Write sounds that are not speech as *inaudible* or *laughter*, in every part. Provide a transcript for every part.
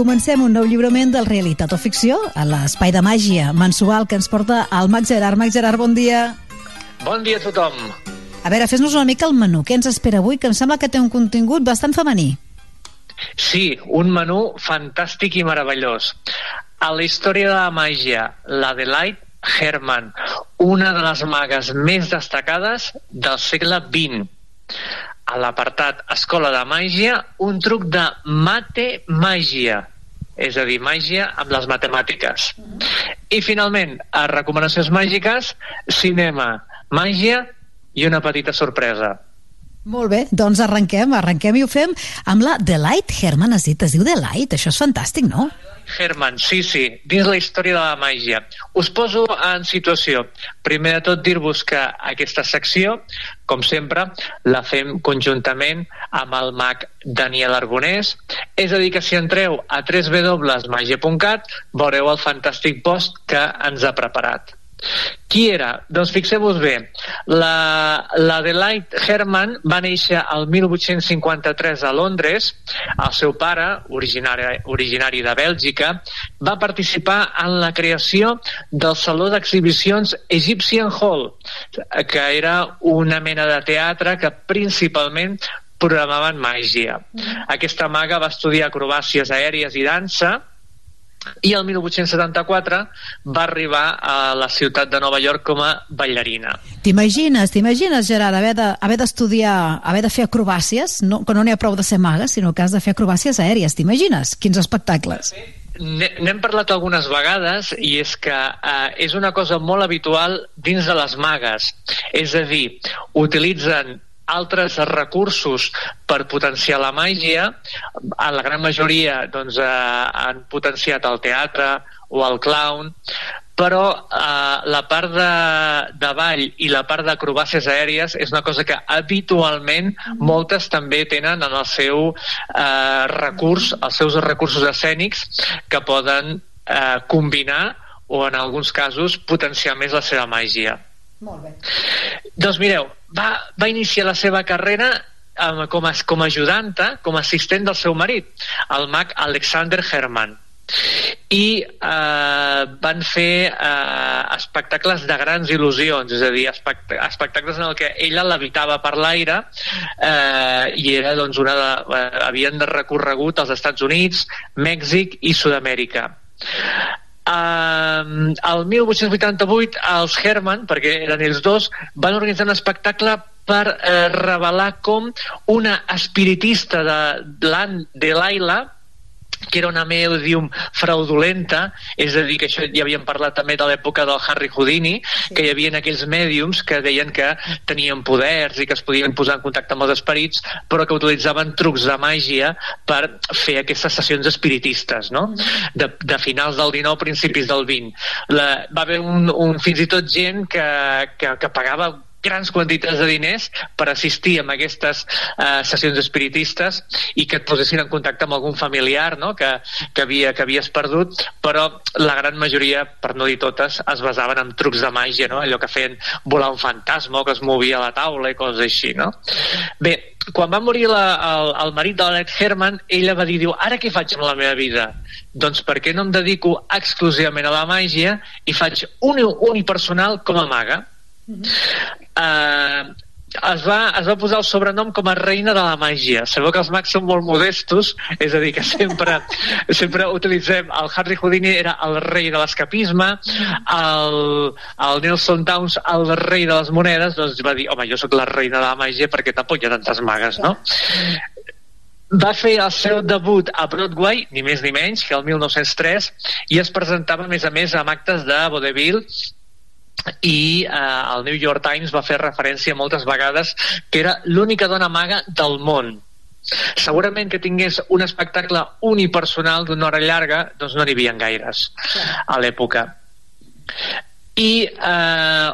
Comencem un nou lliurament del Realitat o Ficció a l'Espai de Màgia mensual que ens porta el Max Gerard. Max Gerard, bon dia. Bon dia a tothom. A veure, fes-nos una mica el menú. Què ens espera avui? Que em sembla que té un contingut bastant femení. Sí, un menú fantàstic i meravellós. A la història de la màgia, l'Adelaide Herman, una de les magues més destacades del segle XX. A l'apartat Escola de Màgia, un truc de mate màgia, és a dir, màgia amb les matemàtiques. I finalment, a recomanacions màgiques, cinema, màgia i una petita sorpresa. Molt bé, doncs arrenquem, arrenquem i ho fem amb la Delight Herman, has dit, es diu Delight, això és fantàstic, no? Herman, sí, sí, dins la història de la màgia. Us poso en situació. Primer de tot dir-vos que aquesta secció, com sempre, la fem conjuntament amb el mag Daniel Arbonés. És a dir, que si entreu a www.magia.cat veureu el fantàstic post que ens ha preparat. Qui era? Doncs fixeu-vos bé, l'Adelaide la, Herman va néixer el 1853 a Londres. El seu pare, originari, originari de Bèlgica, va participar en la creació del Saló d'Exhibicions Egyptian Hall, que era una mena de teatre que principalment programaven màgia. Aquesta maga va estudiar acrobàcies aèries i dansa, i el 1874 va arribar a la ciutat de Nova York com a ballarina. T'imagines, t'imagines, Gerard, haver d'estudiar, de, haver, haver de fer acrobàcies, no, que no n'hi ha prou de ser maga, sinó que has de fer acrobàcies aèries, t'imagines? Quins espectacles! N'hem parlat algunes vegades i és que eh, és una cosa molt habitual dins de les magues. És a dir, utilitzen altres recursos per potenciar la màgia. A la gran majoria doncs, eh, han potenciat el teatre o el clown, però eh, la part de, de ball i la part d'acrobàcies aèries és una cosa que habitualment moltes també tenen en el seu eh, recurs, els seus recursos escènics que poden eh, combinar o en alguns casos potenciar més la seva màgia. Molt bé. Doncs mireu, va, va iniciar la seva carrera com, a, com a ajudanta, com a assistent del seu marit, el mag Alexander Herman i eh, van fer eh, espectacles de grans il·lusions, és a dir, espect espectacles en el que ella l'habitava per l'aire eh, i era doncs una de, eh, havien recorregut als Estats Units, Mèxic i Sud-amèrica. Uh, el 1888 els Herman, perquè eren ells dos, van organitzar un espectacle per eh, revelar com una espiritista de de Laila que era una medium fraudulenta, és a dir, que això ja havíem parlat també de l'època del Harry Houdini, que hi havia aquells mèdiums que deien que tenien poders i que es podien posar en contacte amb els esperits, però que utilitzaven trucs de màgia per fer aquestes sessions espiritistes, no? De, de finals del 19, principis del 20. La, va haver un, un fins i tot gent que, que, que pagava grans quantitats de diners per assistir a aquestes eh, sessions espiritistes i que et posessin en contacte amb algun familiar no? que, que, havia, que havies perdut, però la gran majoria, per no dir totes, es basaven en trucs de màgia, no? allò que feien volar un fantasma o que es movia a la taula i coses així. No? Bé, quan va morir la, el, el marit de l'Anet Herman, ella va dir, diu, ara què faig amb la meva vida? Doncs per què no em dedico exclusivament a la màgia i faig un unipersonal com a maga? Eh, es va, es va posar el sobrenom com a reina de la màgia. Sabeu que els mags són molt modestos, és a dir, que sempre, *laughs* sempre utilitzem... El Harry Houdini era el rei de l'escapisme, el, el Nelson Towns el rei de les monedes, doncs va dir, home, jo sóc la reina de la màgia perquè tampoc hi ha tantes magues, no? va fer el seu debut a Broadway, ni més ni menys, que el 1903, i es presentava, a més a més, amb actes de vaudeville i eh, el New York Times va fer referència moltes vegades que era l'única dona maga del món segurament que tingués un espectacle unipersonal d'una hora llarga doncs no n'hi havia gaires a l'època i eh,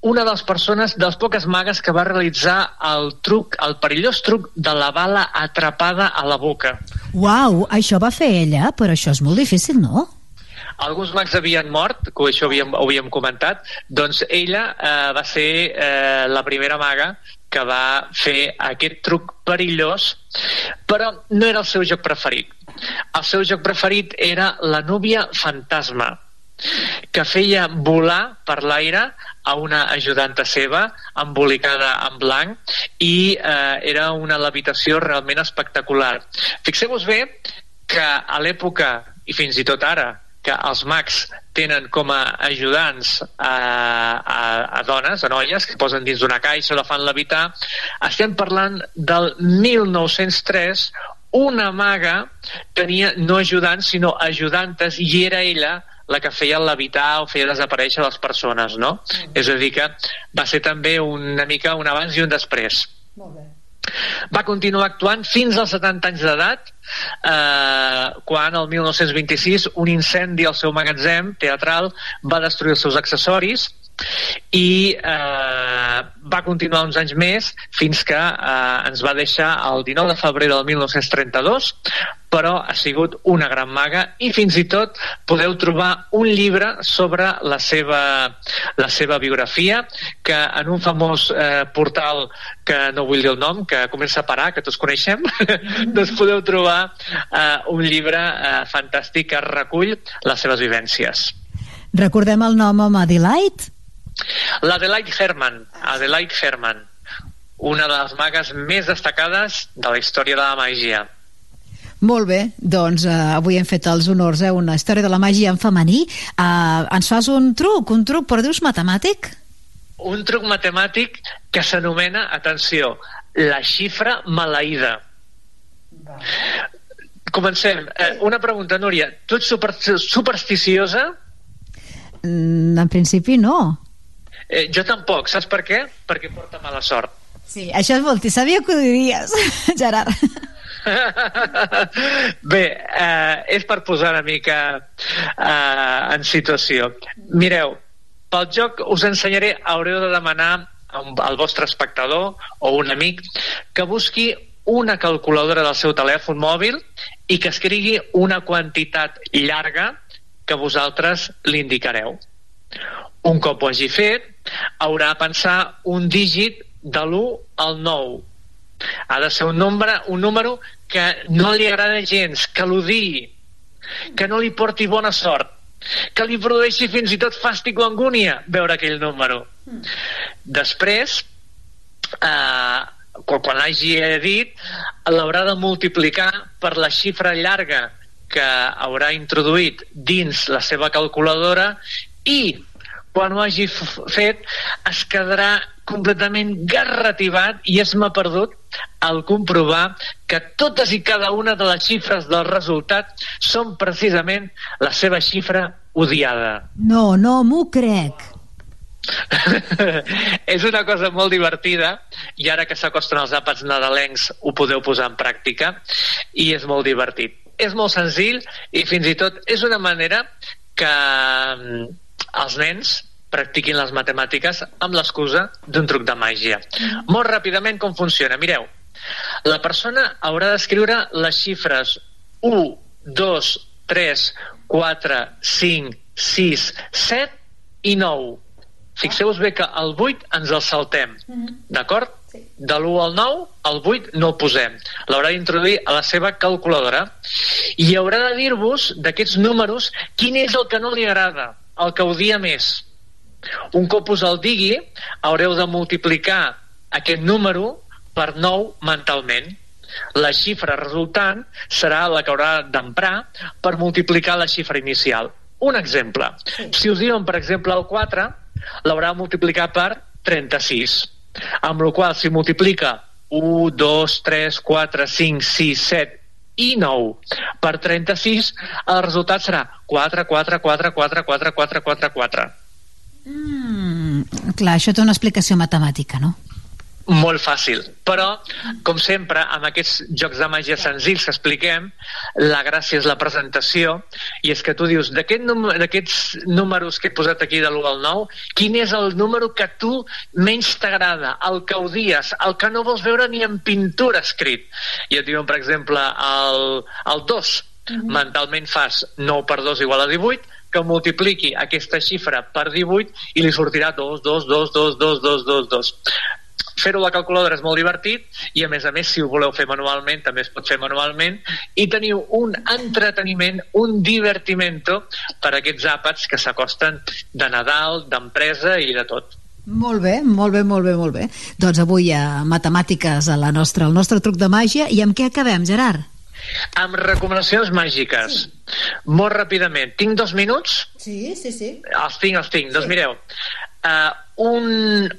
una de les persones, de les poques magues que va realitzar el truc, el perillós truc de la bala atrapada a la boca. Uau, això va fer ella, però això és molt difícil, no? Alguns mags havien mort, que això havíem, ho havíem comentat, doncs ella eh, va ser eh, la primera maga que va fer aquest truc perillós, però no era el seu joc preferit. El seu joc preferit era la núvia fantasma, que feia volar per l'aire a una ajudanta seva embolicada en blanc i eh, era una levitació realment espectacular. Fixeu-vos bé que a l'època, i fins i tot ara, que els mags tenen com a ajudants a, a, a dones, a noies, que posen dins d'una caixa, la fan levitar. Estem parlant del 1903, una maga tenia no ajudants, sinó ajudantes, i era ella la que feia levitar o feia desaparèixer les persones, no? Mm. És a dir, que va ser també una mica un abans i un després. Molt bé. Va continuar actuant fins als 70 anys d'edat, eh, quan el 1926 un incendi al seu magatzem teatral va destruir els seus accessoris i eh, va continuar uns anys més fins que eh, ens va deixar el 19 de febrer del 1932 però ha sigut una gran maga i fins i tot podeu trobar un llibre sobre la seva, la seva biografia que en un famós eh, portal que no vull dir el nom, que comença a parar, que tots coneixem, *laughs* doncs podeu trobar eh, un llibre eh, fantàstic que recull les seves vivències. Recordem el nom amb Adelaide? L'Adelaide Herman, Adelaide Herman, una de les magues més destacades de la història de la màgia. Molt bé, doncs uh, avui hem fet els honors, eh? una història de la màgia en femení. Uh, ens fas un truc, un truc, però dius matemàtic? Un truc matemàtic que s'anomena, atenció, la xifra maleïda. Comencem. Eh, una pregunta, Núria. Tu ets super, supersticiosa? Mm, en principi no. Eh, jo tampoc, saps per què? Perquè porta mala sort. Sí, això és molt... Sabia que ho diries, *laughs* Gerard. Bé, eh, és per posar una mica eh, en situació. Mireu, pel joc us ensenyaré, haureu de demanar al vostre espectador o un amic que busqui una calculadora del seu telèfon mòbil i que escrigui una quantitat llarga que vosaltres li indicareu. Un cop ho hagi fet, haurà de pensar un dígit de l'1 al 9. Ha de ser un nombre, un número que no li agrada gens, que l'odiï, que no li porti bona sort, que li produeixi fins i tot fàstic o angúnia veure aquell número. Mm. Després, eh, quan l'hagi dit, l'haurà de multiplicar per la xifra llarga que haurà introduït dins la seva calculadora i quan ho hagi fet es quedarà completament garrativat i es m'ha perdut al comprovar que totes i cada una de les xifres del resultat són precisament la seva xifra odiada. No, no m'ho crec. *laughs* és una cosa molt divertida i ara que s'acosten els àpats nadalencs ho podeu posar en pràctica i és molt divertit. És molt senzill i fins i tot és una manera que els nens practiquin les matemàtiques amb l'excusa d'un truc de màgia. Mm. Molt ràpidament com funciona. Mireu, la persona haurà d'escriure les xifres 1, 2, 3, 4, 5, 6, 7 i 9. Fixeu-vos bé que el 8 ens el saltem, mm -hmm. d'acord? Sí. De l'1 al 9, el 8 no el posem. L'haurà d'introduir a la seva calculadora i haurà de dir-vos d'aquests números quin és el que no li agrada, el que odia més. Un cop us el digui, haureu de multiplicar aquest número per 9 mentalment. La xifra resultant serà la que haurà d'emprar per multiplicar la xifra inicial. Un exemple. Si us diuen, per exemple, el 4, l'haurà de multiplicar per 36. Amb la qual si multiplica 1, 2, 3, 4, 5, 6, 7 i 9 per 36, el resultat serà 4, 4, 4, 4, 4, 4, 4, 4. Mm, clar, això té una explicació matemàtica, no? molt fàcil, però com sempre amb aquests jocs de màgia senzills que expliquem, la gràcia és la presentació i és que tu dius d'aquests aquest números que he posat aquí de l'1 al 9, quin és el número que tu menys t'agrada, el que odies, el que no vols veure ni en pintura escrit i et diuen per exemple el, el 2 mm -hmm. mentalment fas 9 per 2 igual a 18 que multipliqui aquesta xifra per 18 i li sortirà 2, 2, 2, 2, 2, 2, 2, 2. fer-ho a la calculadora és molt divertit i, a més a més, si ho voleu fer manualment, també es pot fer manualment i teniu un entreteniment, un divertimento per a aquests àpats que s'acosten de Nadal, d'empresa i de tot. Molt bé, molt bé, molt bé, molt bé. Doncs avui a matemàtiques a la nostra, el nostre truc de màgia. I amb què acabem, Gerard? Amb recomanacions màgiques. Sí. Molt ràpidament. Tinc dos minuts? Sí, sí, sí. Els tinc, els tinc. Doncs sí. Doncs mireu, uh, un,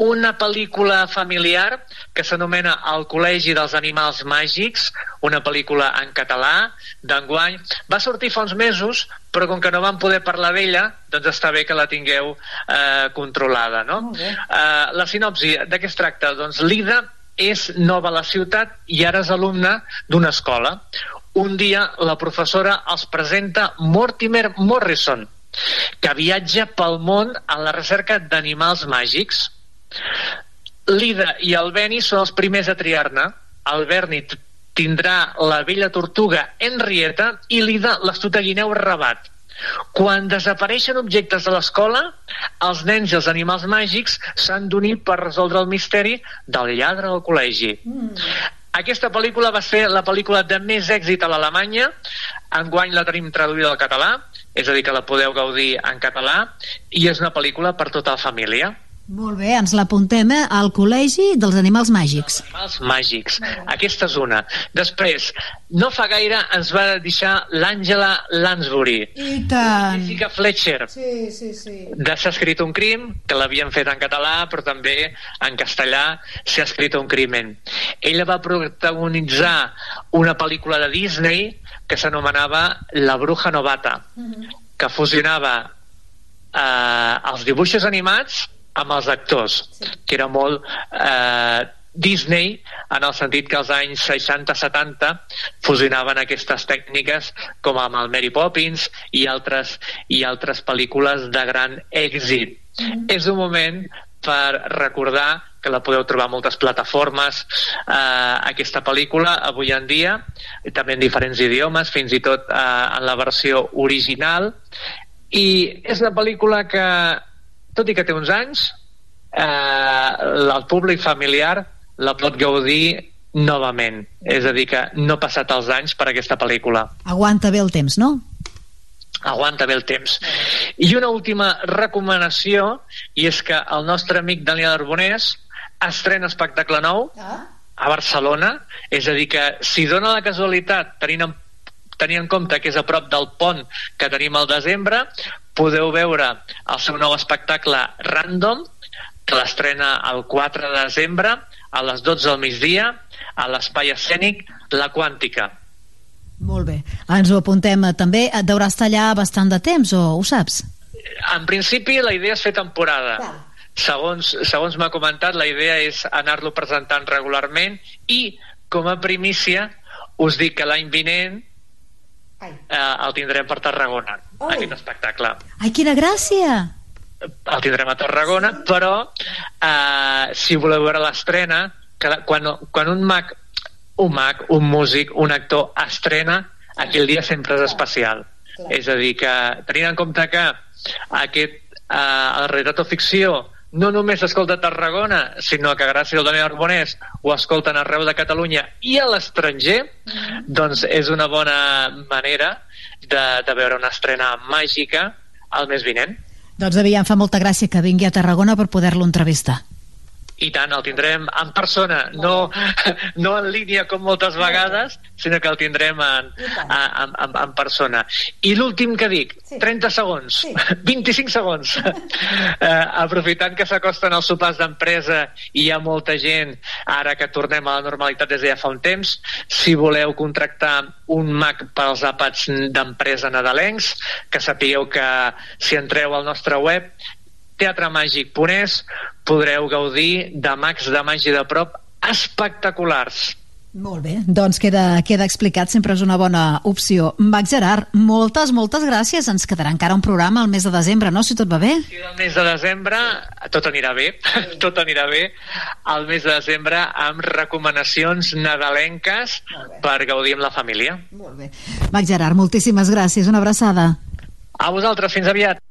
una pel·lícula familiar que s'anomena El Col·legi dels Animals Màgics, una pel·lícula en català d'enguany. Va sortir fa uns mesos, però com que no vam poder parlar d'ella, doncs està bé que la tingueu eh, controlada. No? Eh, la sinopsi, de què es tracta? Doncs l'Ida és nova a la ciutat i ara és alumna d'una escola. Un dia la professora els presenta Mortimer Morrison, que viatja pel món a la recerca d'animals màgics L'Ida i el Beni són els primers a triar-ne. El Berni tindrà la vella tortuga Henrietta i l'Ida l'astuta guineu Rabat. Quan desapareixen objectes de l'escola, els nens i els animals màgics s'han d'unir per resoldre el misteri del lladre del col·legi. Mm. Aquesta pel·lícula va ser la pel·lícula de més èxit a l'Alemanya. Enguany la tenim traduïda al català, és a dir, que la podeu gaudir en català, i és una pel·lícula per tota la família. Molt bé, ens l'apuntem eh? al Col·legi dels Animals Màgics. Animals Màgics. Aquesta una. Després, no fa gaire ens va deixar l'Àngela Lansbury. I tant. Jessica Fletcher. Sí, sí, sí. De S'ha escrit un crim, que l'havien fet en català, però també en castellà s'ha escrit un crimen. Ella va protagonitzar una pel·lícula de Disney que s'anomenava La bruja novata, uh mhm. -huh. que fusionava eh, els dibuixos animats amb els actors, sí. que era molt eh, Disney en el sentit que als anys 60-70 fusionaven aquestes tècniques com amb el Mary Poppins i altres, i altres pel·lícules de gran èxit. Mm -hmm. És un moment per recordar que la podeu trobar a moltes plataformes eh, aquesta pel·lícula avui en dia, també en diferents idiomes, fins i tot eh, en la versió original i és una pel·lícula que tot i que té uns anys, eh, el públic familiar la pot gaudir novament. És a dir, que no ha passat els anys per aquesta pel·lícula. Aguanta bé el temps, no? Aguanta bé el temps. I una última recomanació, i és que el nostre amic Daniel Arbonés estrena espectacle nou ah. a Barcelona, és a dir, que si dona la casualitat, tenint en tenir en compte que és a prop del pont que tenim al desembre, podeu veure el seu nou espectacle Random, que l'estrena el 4 de desembre a les 12 del migdia a l'espai escènic La Quàntica. Molt bé. Ens ho apuntem també. Et deurà estar allà bastant de temps, o ho saps? En principi, la idea és fer temporada. Clar. Segons, segons m'ha comentat, la idea és anar-lo presentant regularment i, com a primícia, us dic que l'any vinent eh, el tindrem per Tarragona, Ai. aquest espectacle. Ai, quina gràcia! El tindrem a Tarragona, però eh, si voleu veure l'estrena, quan, quan un mag, un mag, un músic, un actor estrena, aquell dia sempre és especial. Clar. És a dir, que tenint en compte que aquest, eh, la realitat o ficció no només s'escolta a Tarragona, sinó que gràcies al Daniel Arbonès ho escolten arreu de Catalunya i a l'estranger, mm -hmm. doncs és una bona manera de, de veure una estrena màgica al mes vinent. Doncs aviam fa molta gràcia que vingui a Tarragona per poder-lo entrevistar. I tant, el tindrem en persona, no, *laughs* no en línia com moltes vegades, sinó que el tindrem en, en, en, en persona. I l'últim que dic, 30 segons, 25 *laughs* segons, *laughs* eh, aprofitant que s'acosten els sopars d'empresa i hi ha molta gent, ara que tornem a la normalitat des de ja fa un temps, si voleu contractar un Mac per als àpats d'empresa nadalencs, que sapigueu que si entreu al nostre web teatremàgic.es podreu gaudir de mags de màgia de prop espectaculars. Molt bé, doncs queda, queda explicat, sempre és una bona opció. Max Gerard, moltes, moltes gràcies. Ens quedarà encara un programa al mes de desembre, no?, si tot va bé. Sí, el mes de desembre tot anirà bé, *laughs* tot anirà bé. Al mes de desembre amb recomanacions nadalenques per gaudir amb la família. Molt bé. Max Gerard, moltíssimes gràcies, una abraçada. A vosaltres, fins aviat.